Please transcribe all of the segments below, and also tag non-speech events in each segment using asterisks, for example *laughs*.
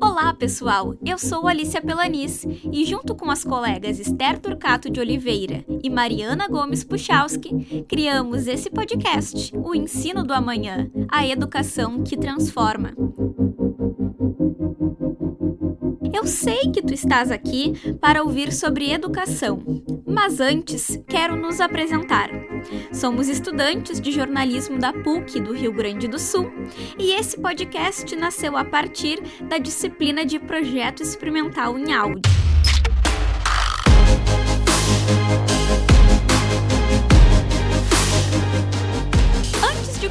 Olá, pessoal! Eu sou Alicia Pelanis e, junto com as colegas Esther Turcato de Oliveira e Mariana Gomes Puchalski, criamos esse podcast, O Ensino do Amanhã A Educação que Transforma. Eu sei que tu estás aqui para ouvir sobre educação, mas antes quero nos apresentar. Somos estudantes de jornalismo da PUC do Rio Grande do Sul e esse podcast nasceu a partir da disciplina de projeto experimental em áudio.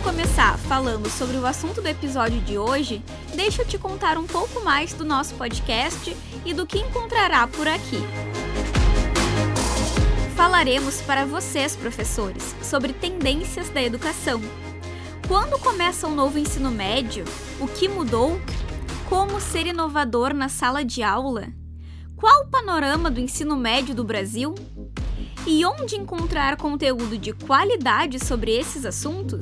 Começar falando sobre o assunto do episódio de hoje, deixa eu te contar um pouco mais do nosso podcast e do que encontrará por aqui falaremos para vocês, professores, sobre tendências da educação. Quando começa um novo ensino médio? O que mudou? Como ser inovador na sala de aula? Qual o panorama do ensino médio do Brasil? E onde encontrar conteúdo de qualidade sobre esses assuntos?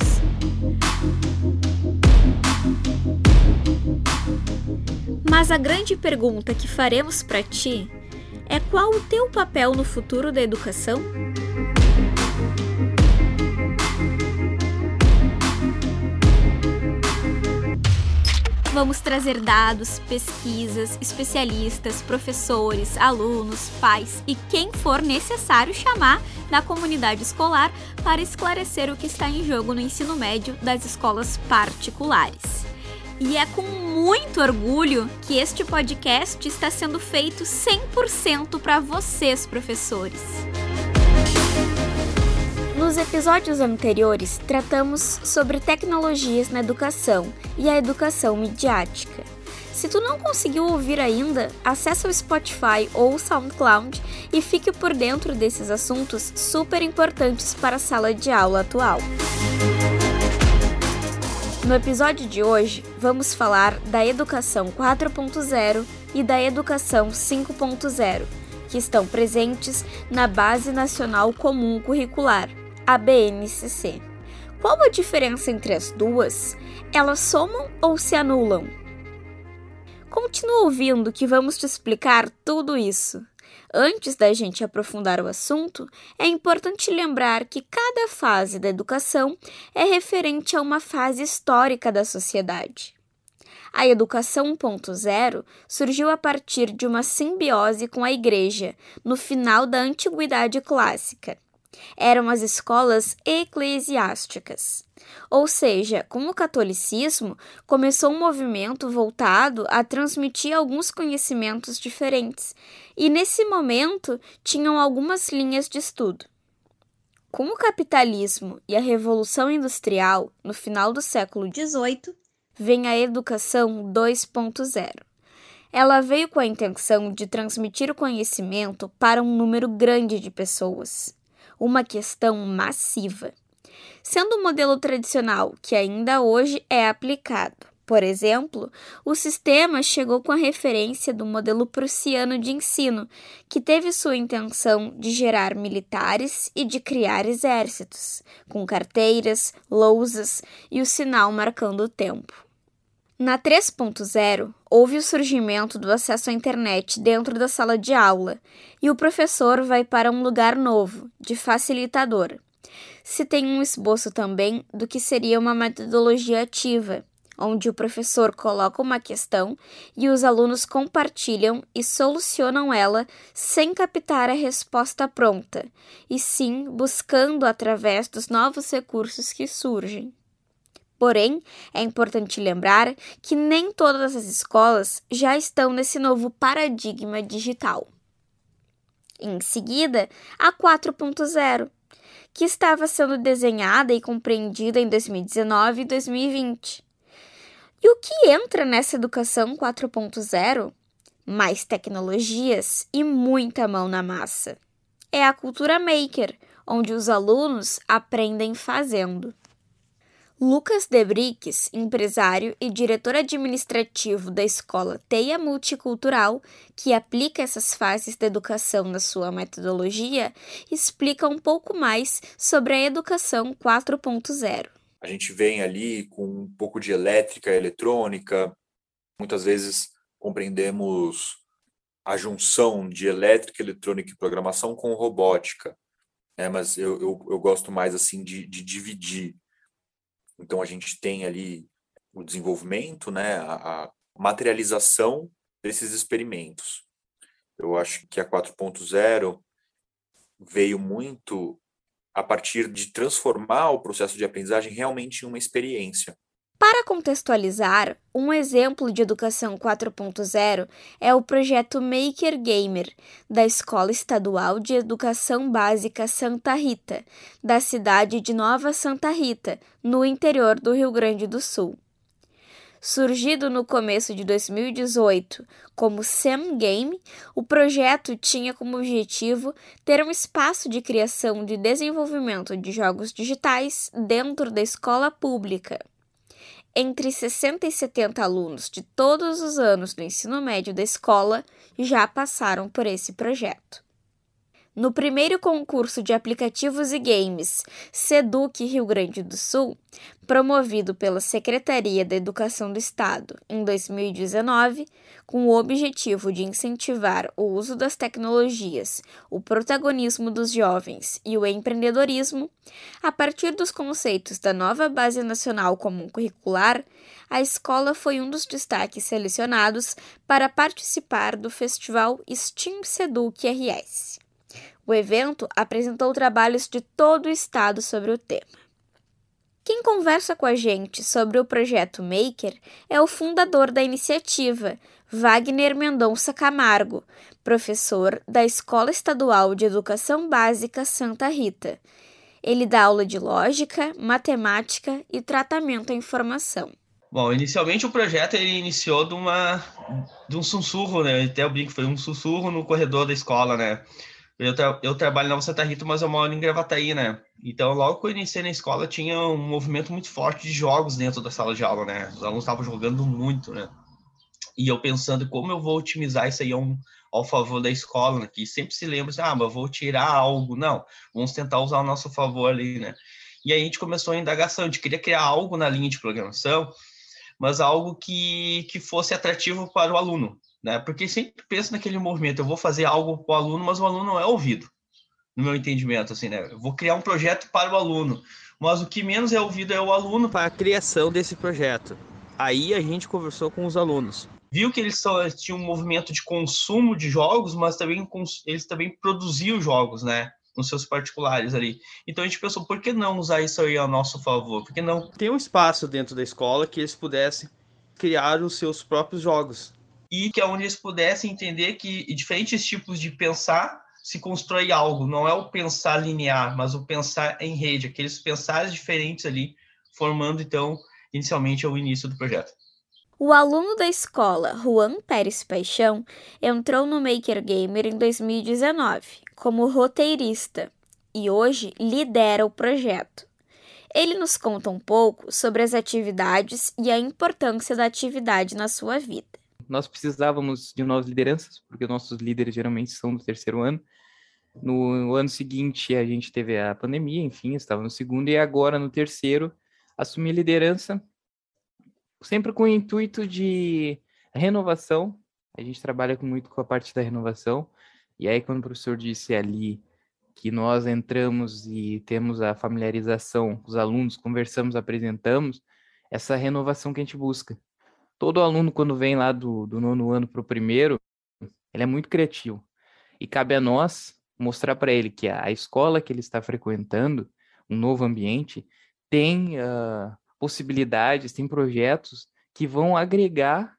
Mas a grande pergunta que faremos para ti é qual o teu papel no futuro da educação? Vamos trazer dados, pesquisas, especialistas, professores, alunos, pais e quem for necessário chamar da comunidade escolar para esclarecer o que está em jogo no ensino médio das escolas particulares. E é com muito orgulho que este podcast está sendo feito 100% para vocês, professores. Nos episódios anteriores, tratamos sobre tecnologias na educação e a educação midiática. Se tu não conseguiu ouvir ainda, acesse o Spotify ou o SoundCloud e fique por dentro desses assuntos super importantes para a sala de aula atual. No episódio de hoje, vamos falar da Educação 4.0 e da Educação 5.0, que estão presentes na Base Nacional Comum Curricular, a BNCC. Qual a diferença entre as duas? Elas somam ou se anulam? Continua ouvindo que vamos te explicar tudo isso. Antes da gente aprofundar o assunto, é importante lembrar que cada fase da educação é referente a uma fase histórica da sociedade. A educação 1.0 surgiu a partir de uma simbiose com a Igreja, no final da Antiguidade Clássica eram as escolas eclesiásticas. Ou seja, com o catolicismo, começou um movimento voltado a transmitir alguns conhecimentos diferentes, e nesse momento tinham algumas linhas de estudo. Com o capitalismo e a Revolução Industrial, no final do século XVIII, vem a Educação 2.0. Ela veio com a intenção de transmitir o conhecimento para um número grande de pessoas uma questão massiva. Sendo um modelo tradicional que ainda hoje é aplicado. Por exemplo, o sistema chegou com a referência do modelo prussiano de ensino, que teve sua intenção de gerar militares e de criar exércitos, com carteiras, lousas e o sinal marcando o tempo. Na 3.0, houve o surgimento do acesso à internet dentro da sala de aula e o professor vai para um lugar novo, de facilitador. Se tem um esboço também do que seria uma metodologia ativa, onde o professor coloca uma questão e os alunos compartilham e solucionam ela sem captar a resposta pronta, e sim buscando através dos novos recursos que surgem. Porém, é importante lembrar que nem todas as escolas já estão nesse novo paradigma digital. Em seguida, a 4.0, que estava sendo desenhada e compreendida em 2019 e 2020. E o que entra nessa educação 4.0? Mais tecnologias e muita mão na massa. É a cultura maker, onde os alunos aprendem fazendo. Lucas Debriques, empresário e diretor administrativo da escola Teia Multicultural, que aplica essas fases da educação na sua metodologia, explica um pouco mais sobre a educação 4.0. a gente vem ali com um pouco de elétrica, eletrônica, muitas vezes compreendemos a junção de elétrica, eletrônica e programação com robótica, né? mas eu, eu, eu gosto mais assim de, de dividir. Então a gente tem ali o desenvolvimento, né, a, a materialização desses experimentos. Eu acho que a 4.0 veio muito a partir de transformar o processo de aprendizagem realmente em uma experiência. Para contextualizar, um exemplo de educação 4.0 é o projeto Maker Gamer, da Escola Estadual de Educação Básica Santa Rita, da cidade de Nova Santa Rita, no interior do Rio Grande do Sul. Surgido no começo de 2018 como Sam Game, o projeto tinha como objetivo ter um espaço de criação e desenvolvimento de jogos digitais dentro da escola pública. Entre 60 e 70 alunos de todos os anos do ensino médio da escola já passaram por esse projeto. No primeiro concurso de aplicativos e games Seduc Rio Grande do Sul, promovido pela Secretaria da Educação do Estado em 2019, com o objetivo de incentivar o uso das tecnologias, o protagonismo dos jovens e o empreendedorismo, a partir dos conceitos da nova Base Nacional Comum Curricular, a escola foi um dos destaques selecionados para participar do festival Steam Seduc RS. O evento apresentou trabalhos de todo o estado sobre o tema. Quem conversa com a gente sobre o projeto Maker é o fundador da iniciativa, Wagner Mendonça Camargo, professor da Escola Estadual de Educação Básica Santa Rita. Ele dá aula de lógica, matemática e tratamento à informação. Bom, inicialmente o projeto ele iniciou de, uma, de um sussurro, né? Até eu brinco, foi um sussurro no corredor da escola, né? Eu, tra eu trabalho na Santa Rita, mas eu moro em Gravataí, né? Então, logo que eu iniciei na escola, tinha um movimento muito forte de jogos dentro da sala de aula, né? Os alunos estavam jogando muito, né? E eu pensando como eu vou otimizar isso aí ao, ao favor da escola, né? Que sempre se lembra assim, ah, mas vou tirar algo. Não, vamos tentar usar ao nosso favor ali, né? E aí a gente começou a indagação, a gente queria criar algo na linha de programação, mas algo que, que fosse atrativo para o aluno, né? Porque sempre penso naquele movimento, eu vou fazer algo para o aluno, mas o aluno não é ouvido, no meu entendimento, assim, né? Eu vou criar um projeto para o aluno, mas o que menos é ouvido é o aluno. Para a criação desse projeto. Aí a gente conversou com os alunos. Viu que eles só tinham um movimento de consumo de jogos, mas também eles também produziam jogos, né? nos seus particulares ali. Então a gente pensou, por que não usar isso aí a nosso favor? Por que não? Tem um espaço dentro da escola que eles pudessem criar os seus próprios jogos e que é onde eles pudessem entender que diferentes tipos de pensar se constrói algo, não é o pensar linear, mas o pensar em rede, aqueles pensares diferentes ali, formando então inicialmente o início do projeto. O aluno da escola, Juan Pérez Paixão, entrou no Maker Gamer em 2019 como roteirista e hoje lidera o projeto. Ele nos conta um pouco sobre as atividades e a importância da atividade na sua vida nós precisávamos de novas lideranças, porque nossos líderes geralmente são do terceiro ano. No ano seguinte, a gente teve a pandemia, enfim, estava no segundo, e agora no terceiro, assumi liderança, sempre com o intuito de renovação. A gente trabalha muito com a parte da renovação, e aí, quando o professor disse ali que nós entramos e temos a familiarização com os alunos, conversamos, apresentamos, essa renovação que a gente busca todo aluno, quando vem lá do, do nono ano para o primeiro, ele é muito criativo. E cabe a nós mostrar para ele que a, escola que ele está frequentando, um novo ambiente, tem uh, possibilidades, tem projetos que vão agregar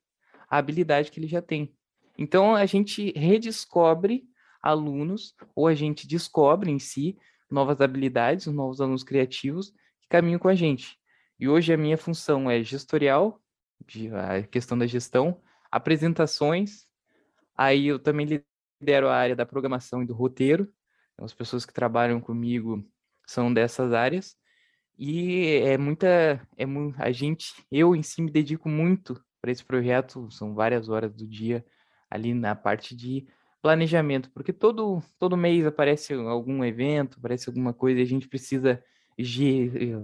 a habilidade que ele já tem. Então, a gente redescobre alunos, ou a gente descobre em si novas habilidades, novos alunos criativos que caminham com a gente. E hoje a minha função é gestorial, a questão da gestão, apresentações, aí eu também lidero a área da programação e do roteiro, então, as pessoas que trabalham comigo são dessas áreas, e é muita, é a gente, eu em si me dedico muito para esse projeto, são várias horas do dia ali na parte de planejamento, porque todo, todo mês aparece algum evento, aparece alguma coisa e a gente precisa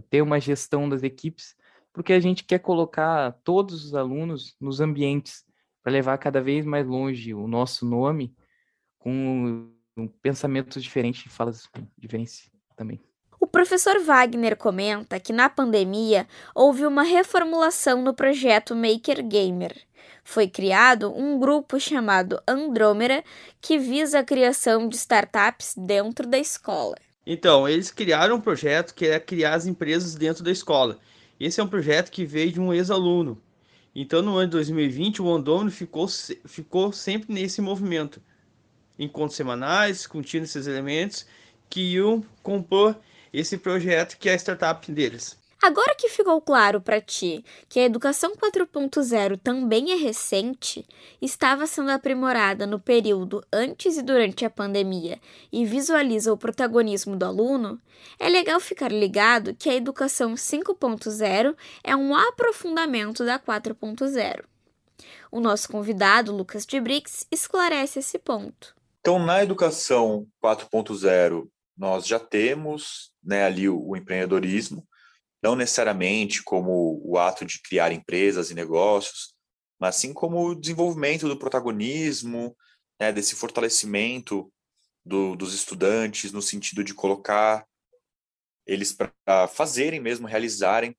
ter uma gestão das equipes, porque a gente quer colocar todos os alunos nos ambientes para levar cada vez mais longe o nosso nome com um pensamento diferente e falas diferentes também. O professor Wagner comenta que na pandemia houve uma reformulação no projeto Maker Gamer. Foi criado um grupo chamado Andrômeda que visa a criação de startups dentro da escola. Então, eles criaram um projeto que é criar as empresas dentro da escola. Esse é um projeto que veio de um ex-aluno. Então, no ano de 2020, o Andrômeda ficou, ficou sempre nesse movimento. Encontros semanais, curtindo esses elementos que iam compor esse projeto que é a startup deles. Agora que ficou claro para ti que a educação 4.0 também é recente, estava sendo aprimorada no período antes e durante a pandemia e visualiza o protagonismo do aluno, é legal ficar ligado que a educação 5.0 é um aprofundamento da 4.0. O nosso convidado, Lucas de Brix, esclarece esse ponto. Então, na educação 4.0, nós já temos né, ali o, o empreendedorismo, não necessariamente como o ato de criar empresas e negócios, mas sim como o desenvolvimento do protagonismo, né, desse fortalecimento do, dos estudantes, no sentido de colocar eles para fazerem mesmo, realizarem.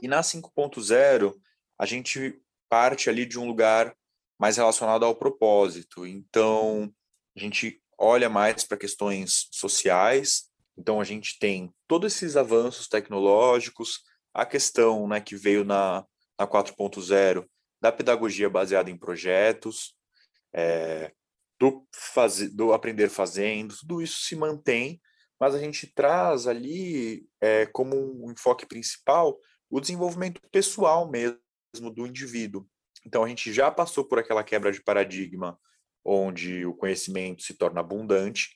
E na 5.0, a gente parte ali de um lugar mais relacionado ao propósito. Então, a gente olha mais para questões sociais. Então a gente tem todos esses avanços tecnológicos, a questão né, que veio na, na 4.0 da pedagogia baseada em projetos, é, do, faz, do aprender fazendo, tudo isso se mantém, mas a gente traz ali é, como um enfoque principal o desenvolvimento pessoal mesmo do indivíduo. Então a gente já passou por aquela quebra de paradigma onde o conhecimento se torna abundante,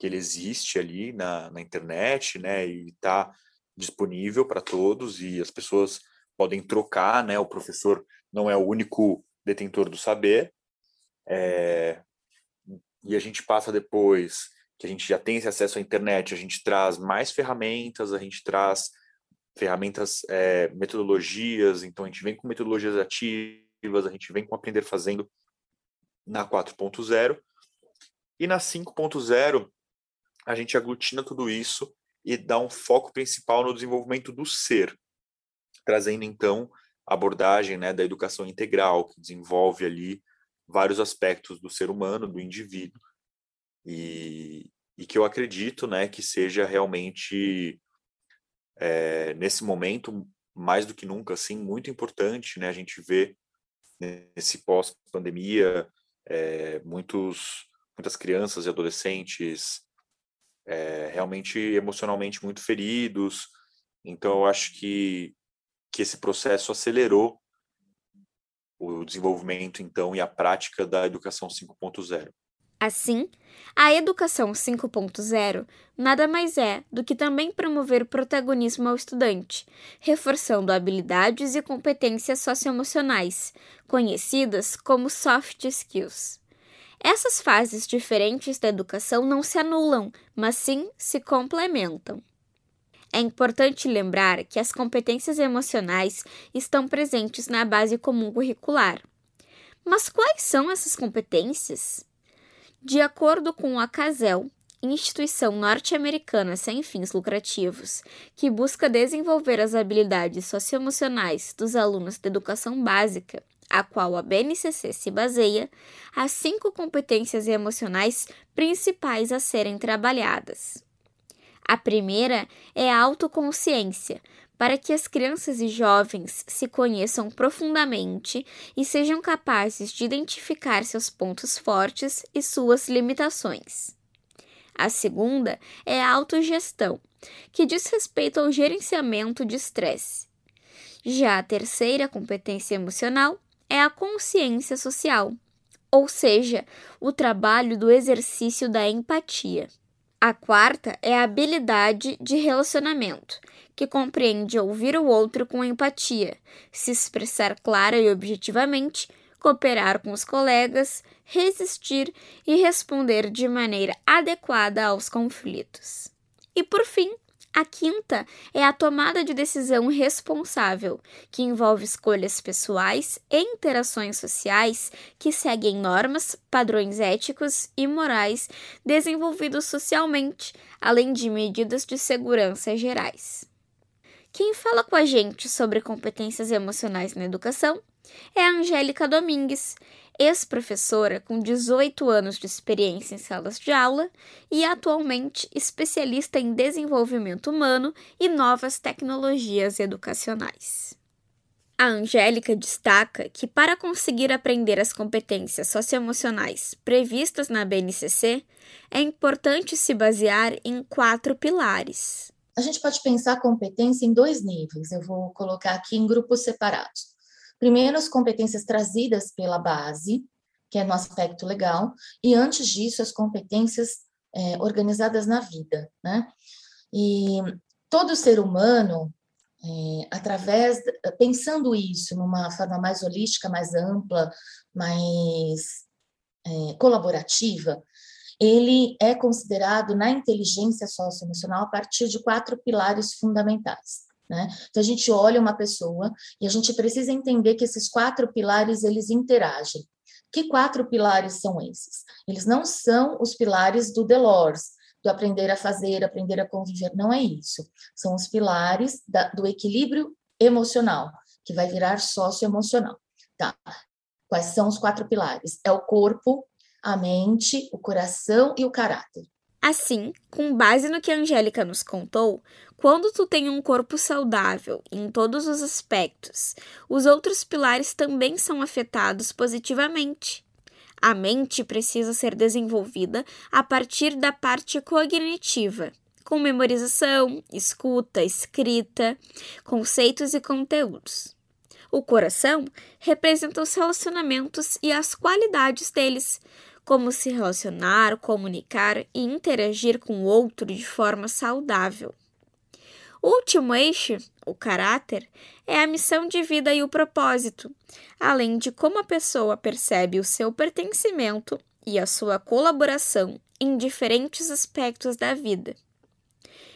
que ele existe ali na, na internet, né, e está disponível para todos e as pessoas podem trocar, né, o professor não é o único detentor do saber, é, e a gente passa depois que a gente já tem esse acesso à internet, a gente traz mais ferramentas, a gente traz ferramentas, é, metodologias, então a gente vem com metodologias ativas, a gente vem com aprender fazendo, na 4.0. E na 5.0, a gente aglutina tudo isso e dá um foco principal no desenvolvimento do ser, trazendo então a abordagem né, da educação integral, que desenvolve ali vários aspectos do ser humano, do indivíduo, e, e que eu acredito né, que seja realmente, é, nesse momento, mais do que nunca, assim, muito importante né, a gente ver nesse pós-pandemia é, muitos, muitas crianças e adolescentes é, realmente emocionalmente muito feridos. Então, eu acho que, que esse processo acelerou o desenvolvimento, então, e a prática da educação 5.0. Assim, a educação 5.0 nada mais é do que também promover protagonismo ao estudante, reforçando habilidades e competências socioemocionais, conhecidas como soft skills. Essas fases diferentes da educação não se anulam, mas sim se complementam. É importante lembrar que as competências emocionais estão presentes na base comum curricular. Mas quais são essas competências? De acordo com a CASEL, instituição norte-americana sem fins lucrativos, que busca desenvolver as habilidades socioemocionais dos alunos da educação básica, a qual a BNCC se baseia, há cinco competências emocionais principais a serem trabalhadas. A primeira é a autoconsciência, para que as crianças e jovens se conheçam profundamente e sejam capazes de identificar seus pontos fortes e suas limitações. A segunda é a autogestão, que diz respeito ao gerenciamento de estresse. Já a terceira competência emocional é a consciência social, ou seja, o trabalho do exercício da empatia. A quarta é a habilidade de relacionamento, que compreende ouvir o outro com empatia, se expressar clara e objetivamente, cooperar com os colegas, resistir e responder de maneira adequada aos conflitos. E por fim, A quinta é a tomada de decisão responsável, que envolve escolhas pessoais e interações sociais que seguem normas, padrões éticos e morais desenvolvidos socialmente, além de medidas de segurança gerais. Quem fala com a gente sobre competências emocionais na educação é a Angélica Domingues, ex-professora com 18 anos de experiência em salas de aula e atualmente especialista em desenvolvimento humano e novas tecnologias educacionais. A Angélica destaca que, para conseguir aprender as competências socioemocionais previstas na BNCC, é importante se basear em quatro pilares. A gente pode pensar competência em dois níveis, eu vou colocar aqui em grupos separados. Primeiro, as competências trazidas pela base, que é no aspecto legal, e antes disso, as competências é, organizadas na vida, né? E todo ser humano, é, através, pensando isso numa forma mais holística, mais ampla, mais é, colaborativa, ele é considerado na inteligência socioemocional a partir de quatro pilares fundamentais. Né? Então a gente olha uma pessoa e a gente precisa entender que esses quatro pilares eles interagem. Que quatro pilares são esses? Eles não são os pilares do Delors, do aprender a fazer, aprender a conviver, não é isso. São os pilares da, do equilíbrio emocional, que vai virar socioemocional. Tá? Quais são os quatro pilares? É o corpo, a mente, o coração e o caráter. Assim, com base no que a Angélica nos contou, quando tu tem um corpo saudável em todos os aspectos, os outros pilares também são afetados positivamente. A mente precisa ser desenvolvida a partir da parte cognitiva, com memorização, escuta, escrita, conceitos e conteúdos. O coração representa os relacionamentos e as qualidades deles, como se relacionar, comunicar e interagir com o outro de forma saudável. O último eixo, o caráter, é a missão de vida e o propósito, além de como a pessoa percebe o seu pertencimento e a sua colaboração em diferentes aspectos da vida.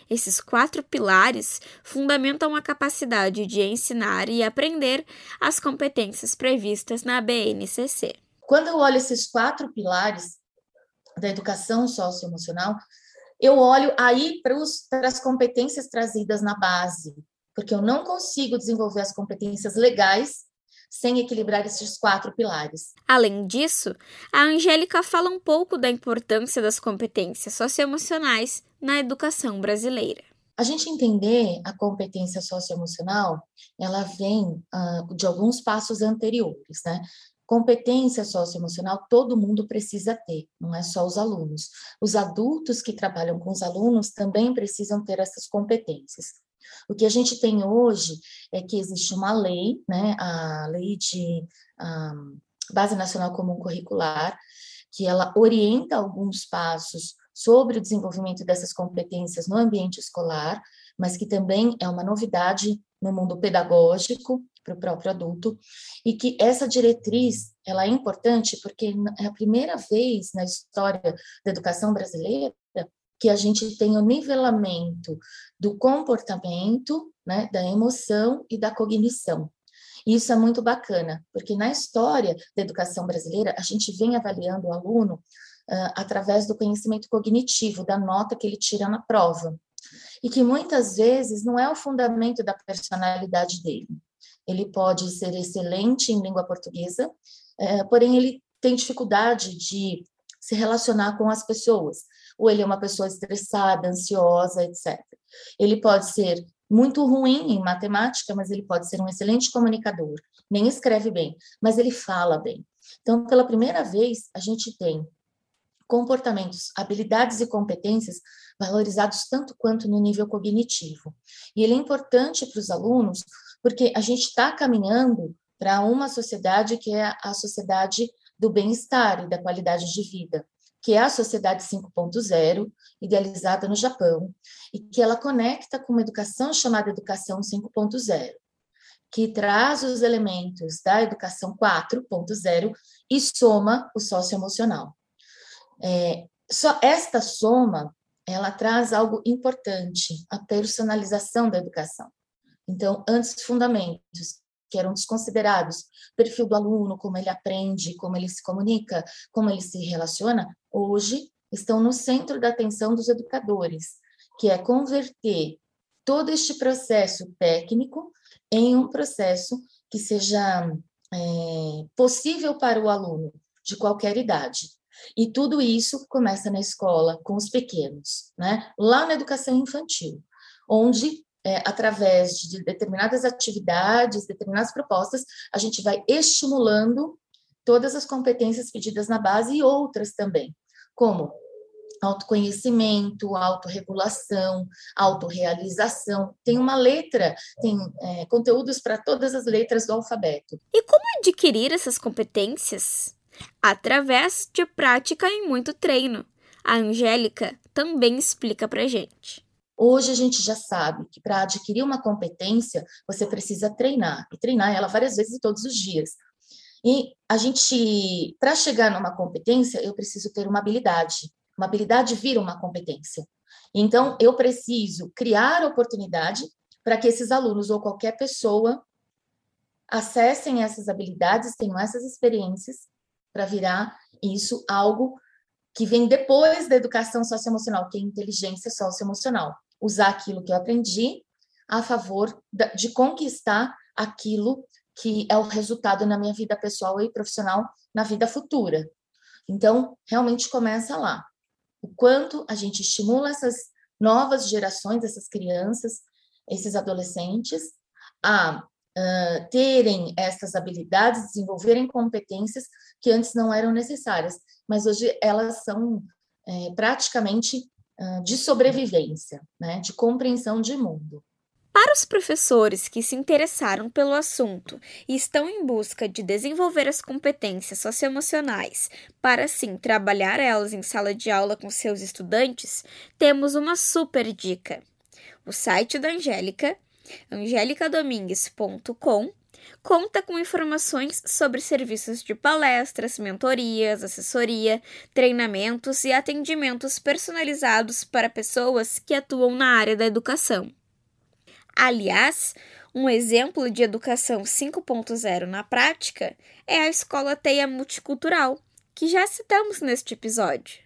Esses quatro pilares fundamentam a capacidade de ensinar e aprender as competências previstas na BNCC. Quando eu olho esses quatro pilares da educação socioemocional, eu olho aí para as competências trazidas na base, porque eu não consigo desenvolver as competências legais sem equilibrar esses quatro pilares. Além disso, a Angélica fala um pouco da importância das competências socioemocionais na educação brasileira. A gente entender a competência socioemocional, ela vem uh, de alguns passos anteriores, né? Competência socioemocional todo mundo precisa ter, não é só os alunos. Os adultos que trabalham com os alunos também precisam ter essas competências. O que a gente tem hoje é que existe uma lei, né, a lei de um, Base Nacional Comum Curricular, que ela orienta alguns passos sobre o desenvolvimento dessas competências no ambiente escolar, mas que também é uma novidade no mundo pedagógico para o próprio adulto, e que essa diretriz ela é importante porque é a primeira vez na história da educação brasileira que a gente tem o nivelamento do comportamento, né, da emoção e da cognição. E isso é muito bacana, porque na história da educação brasileira, a gente vem avaliando o aluno uh, através do conhecimento cognitivo, da nota que ele tira na prova. E que muitas vezes não é o fundamento da personalidade dele. Ele pode ser excelente em língua portuguesa, é, porém ele tem dificuldade de se relacionar com as pessoas, ou ele é uma pessoa estressada, ansiosa, etc. Ele pode ser muito ruim em matemática, mas ele pode ser um excelente comunicador, nem escreve bem, mas ele fala bem. Então, pela primeira vez, a gente tem comportamentos, habilidades e competências valorizados tanto quanto no nível cognitivo. E ele é importante para os alunos porque a gente está caminhando para uma sociedade que é a sociedade do bem-estar e da qualidade de vida, que é a sociedade 5.0, idealizada no Japão, e que ela conecta com uma educação chamada educação 5.0, que traz os elementos da educação 4.0 e soma o socioemocional. É, só esta soma ela traz algo importante, a personalização da educação. Então, antes fundamentos, que eram desconsiderados, perfil do aluno, como ele aprende, como ele se comunica, como ele se relaciona, hoje estão no centro da atenção dos educadores, que é converter todo este processo técnico em um processo que seja é, possível para o aluno de qualquer idade. E tudo isso começa na escola, com os pequenos, né? lá na educação infantil, onde, é, através de determinadas atividades, determinadas propostas, a gente vai estimulando todas as competências pedidas na base e outras também, como autoconhecimento, autorregulação, autorrealização. Tem uma letra, tem é, conteúdos para todas as letras do alfabeto. E como adquirir essas competências? Através de prática e muito treino. A Angélica também explica para gente. Hoje a gente já sabe que para adquirir uma competência, você precisa treinar, e treinar ela várias vezes todos os dias. E a gente, para chegar numa competência, eu preciso ter uma habilidade. Uma habilidade vira uma competência. Então, eu preciso criar oportunidade para que esses alunos ou qualquer pessoa acessem essas habilidades, tenham essas experiências para virar isso algo que vem depois da educação socioemocional, que é inteligência socioemocional. Usar aquilo que eu aprendi a favor de conquistar aquilo que é o resultado na minha vida pessoal e profissional na vida futura. Então, realmente começa lá o quanto a gente estimula essas novas gerações, essas crianças, esses adolescentes, a uh, terem essas habilidades, desenvolverem competências que antes não eram necessárias, mas hoje elas são é, praticamente de sobrevivência, né, de compreensão de mundo. Para os professores que se interessaram pelo assunto e estão em busca de desenvolver as competências socioemocionais para assim trabalhar elas em sala de aula com seus estudantes, temos uma super dica. O site da Angélica, angelicadomingues.com, conta com informações sobre serviços de palestras, mentorias, assessoria, treinamentos e atendimentos personalizados para pessoas que atuam na área da educação. Aliás, um exemplo de educação 5.0 na prática é a Escola Teia Multicultural, que já citamos neste episódio.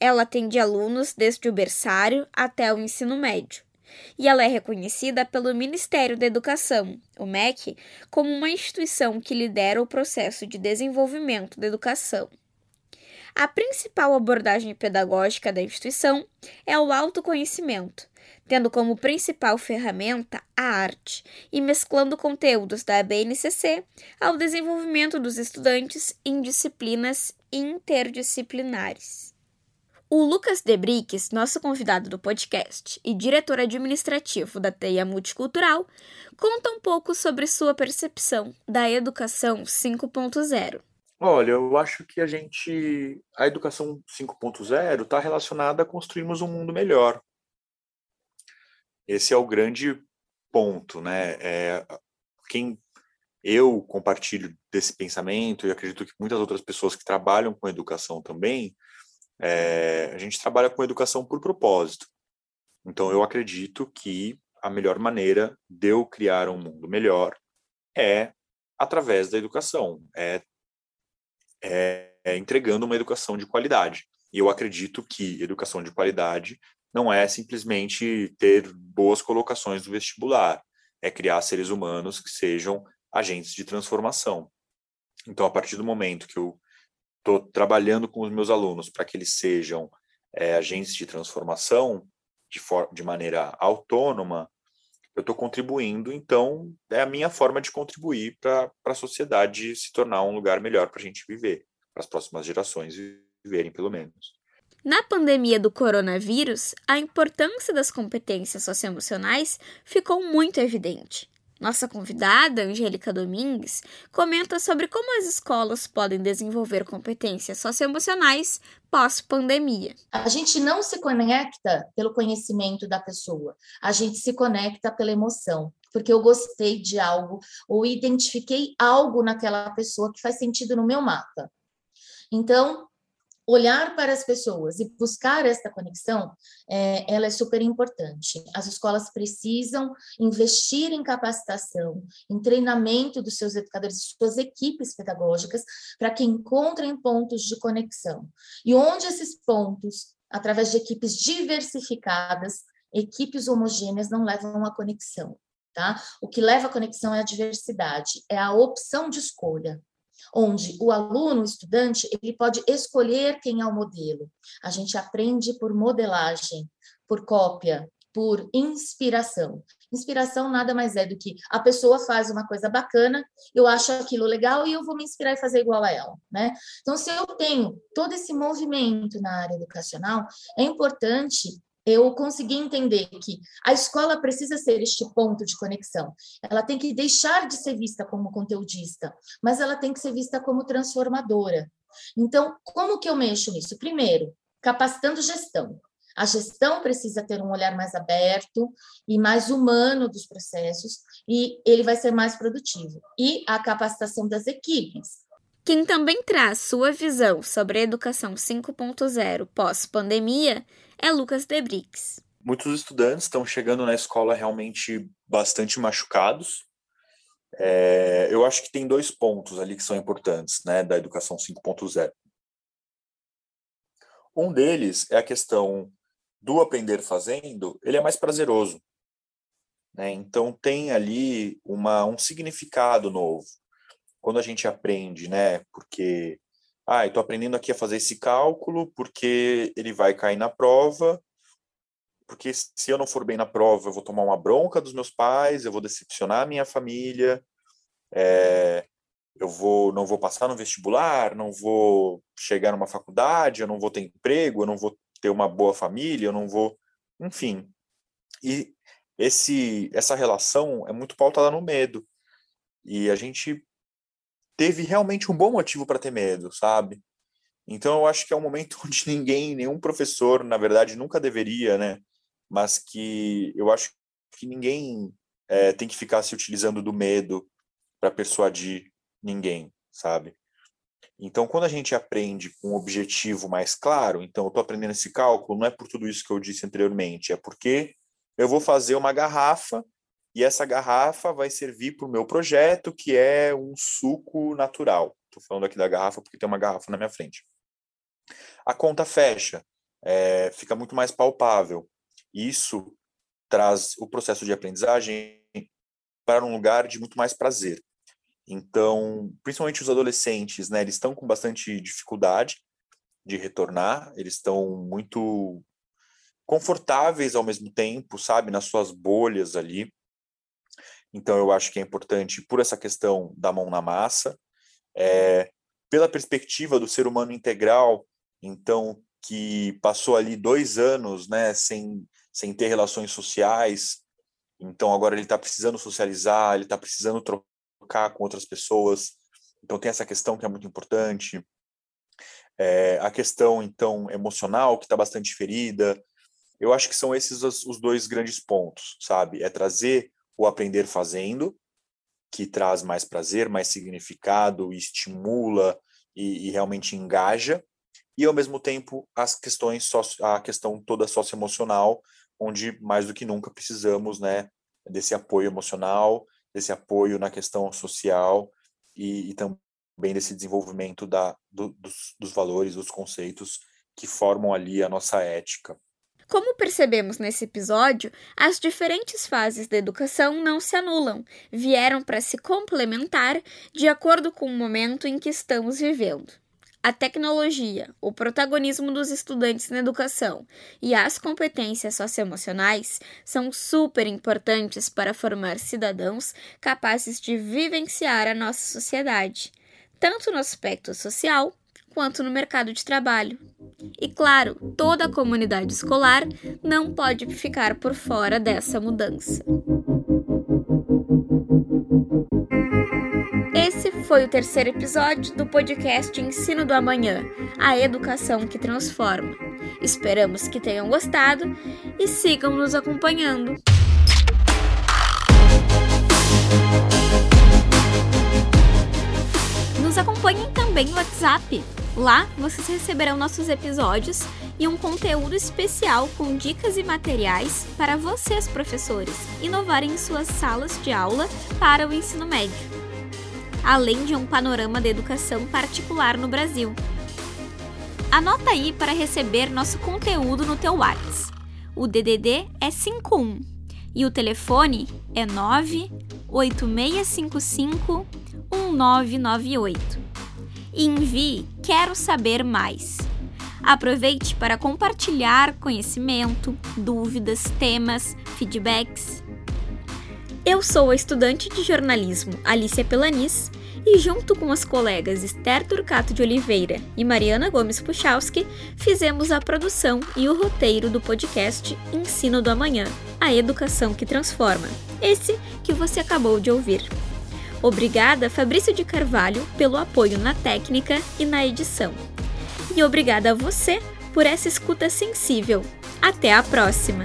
Ela atende alunos desde o berçário até o ensino médio, e ela é reconhecida pelo Ministério da Educação, o MEC, como uma instituição que lidera o processo de desenvolvimento da educação. A principal abordagem pedagógica da instituição é o autoconhecimento, tendo como principal ferramenta a arte e mesclando conteúdos da BNCC ao desenvolvimento dos estudantes em disciplinas interdisciplinares. O Lucas Debriques, nosso convidado do podcast e diretor administrativo da TEIA Multicultural, conta um pouco sobre sua percepção da educação 5.0. Olha, eu acho que a gente, a educação 5.0 está relacionada a construirmos um mundo melhor, esse é o grande ponto, né? É, quem eu compartilho desse pensamento e acredito que muitas outras pessoas que trabalham com educação também, é, a gente trabalha com educação por propósito. Então eu acredito que a melhor maneira de eu criar um mundo melhor é através da educação, é, é, é entregando uma educação de qualidade. E eu acredito que educação de qualidade não é simplesmente ter boas colocações no vestibular, é criar seres humanos que sejam agentes de transformação. Então, a partir do momento que eu estou trabalhando com os meus alunos para que eles sejam é, agentes de transformação de, de maneira autônoma, eu estou contribuindo, então é a minha forma de contribuir para a sociedade se tornar um lugar melhor para a gente viver, para as próximas gerações viverem, pelo menos. Na pandemia do coronavírus, a importância das competências socioemocionais ficou muito evidente. Nossa convidada, Angélica Domingues, comenta sobre como as escolas podem desenvolver competências socioemocionais pós-pandemia. A gente não se conecta pelo conhecimento da pessoa, a gente se conecta pela emoção, porque eu gostei de algo ou identifiquei algo naquela pessoa que faz sentido no meu mapa. Então, olhar para as pessoas e buscar esta conexão, é, ela é super importante. As escolas precisam investir em capacitação, em treinamento dos seus educadores, suas equipes pedagógicas, para que encontrem pontos de conexão. E onde esses pontos, através de equipes diversificadas, equipes homogêneas não levam à conexão. Tá? O que leva à conexão é a diversidade, é a opção de escolha onde o aluno, o estudante, ele pode escolher quem é o modelo. A gente aprende por modelagem, por cópia, por inspiração. Inspiração nada mais é do que a pessoa faz uma coisa bacana, eu acho aquilo legal e eu vou me inspirar e fazer igual a ela, né? Então, se eu tenho todo esse movimento na área educacional, é importante eu consegui entender que a escola precisa ser este ponto de conexão. Ela tem que deixar de ser vista como conteudista, mas ela tem que ser vista como transformadora. Então, como que eu mexo nisso? Primeiro, capacitando gestão. A gestão precisa ter um olhar mais aberto e mais humano dos processos, e ele vai ser mais produtivo. E a capacitação das equipes. Quem também traz sua visão sobre a educação 5.0 pós-pandemia é Lucas Debrix. Muitos estudantes estão chegando na escola realmente bastante machucados. É, eu acho que tem dois pontos ali que são importantes né, da educação 5.0. Um deles é a questão do aprender fazendo, ele é mais prazeroso. Né? Então tem ali uma, um significado novo. Quando a gente aprende, né? Porque ah, estou aprendendo aqui a fazer esse cálculo porque ele vai cair na prova, porque se eu não for bem na prova, eu vou tomar uma bronca dos meus pais, eu vou decepcionar a minha família, é, eu vou, não vou passar no vestibular, não vou chegar numa faculdade, eu não vou ter emprego, eu não vou ter uma boa família, eu não vou, enfim. E esse, essa relação é muito pautada no medo. E a gente teve realmente um bom motivo para ter medo, sabe? Então eu acho que é um momento *laughs* onde ninguém, nenhum professor, na verdade, nunca deveria, né? Mas que eu acho que ninguém é, tem que ficar se utilizando do medo para persuadir ninguém, sabe? Então, quando a gente aprende com um objetivo mais claro, então eu estou aprendendo esse cálculo, não é por tudo isso que eu disse anteriormente, é porque eu vou fazer uma garrafa e essa garrafa vai servir para o meu projeto, que é um suco natural. Estou falando aqui da garrafa porque tem uma garrafa na minha frente. A conta fecha, é, fica muito mais palpável. Isso traz o processo de aprendizagem para um lugar de muito mais prazer. Então, principalmente os adolescentes, né, eles estão com bastante dificuldade de retornar, eles estão muito confortáveis ao mesmo tempo, sabe, nas suas bolhas ali. Então, eu acho que é importante, por essa questão da mão na massa, é, pela perspectiva do ser humano integral, então, que passou ali dois anos né, sem, sem ter relações sociais, então agora ele está precisando socializar, ele está precisando trocar com outras pessoas, então tem essa questão que é muito importante. É, a questão, então, emocional, que está bastante ferida. Eu acho que são esses os, os dois grandes pontos, sabe? É trazer o aprender fazendo, que traz mais prazer, mais significado, estimula e, e realmente engaja, e ao mesmo tempo as questões a questão toda socioemocional, onde mais do que nunca precisamos, né, desse apoio emocional, desse apoio na questão social e, e também desse desenvolvimento da, do, dos, dos valores, dos conceitos que formam ali a nossa ética. Como percebemos nesse episódio, as diferentes fases da educação não se anulam, vieram para se complementar de acordo com o momento em que estamos vivendo. A tecnologia, o protagonismo dos estudantes na educação e as competências socioemocionais são super importantes para formar cidadãos capazes de vivenciar a nossa sociedade, tanto no aspecto social quanto no mercado de trabalho. E claro, toda a comunidade escolar não pode ficar por fora dessa mudança. Esse foi o terceiro episódio do podcast Ensino do Amanhã A Educação que Transforma. Esperamos que tenham gostado e sigam nos acompanhando. Nos acompanhem também no WhatsApp Lá vocês receberão nossos episódios e um conteúdo especial com dicas e materiais para vocês, professores, inovarem em suas salas de aula para o ensino médio, além de um panorama da educação particular no Brasil. Anota aí para receber nosso conteúdo no teu WhatsApp. O DDD é 51 e o telefone é 98655 1998 e envie Quero Saber Mais. Aproveite para compartilhar conhecimento, dúvidas, temas, feedbacks. Eu sou a estudante de jornalismo Alicia Pelanis e, junto com as colegas Esther Turcato de Oliveira e Mariana Gomes Puchalski, fizemos a produção e o roteiro do podcast Ensino do Amanhã A Educação que Transforma esse que você acabou de ouvir. Obrigada, Fabrício de Carvalho, pelo apoio na técnica e na edição. E obrigada a você por essa escuta sensível. Até a próxima!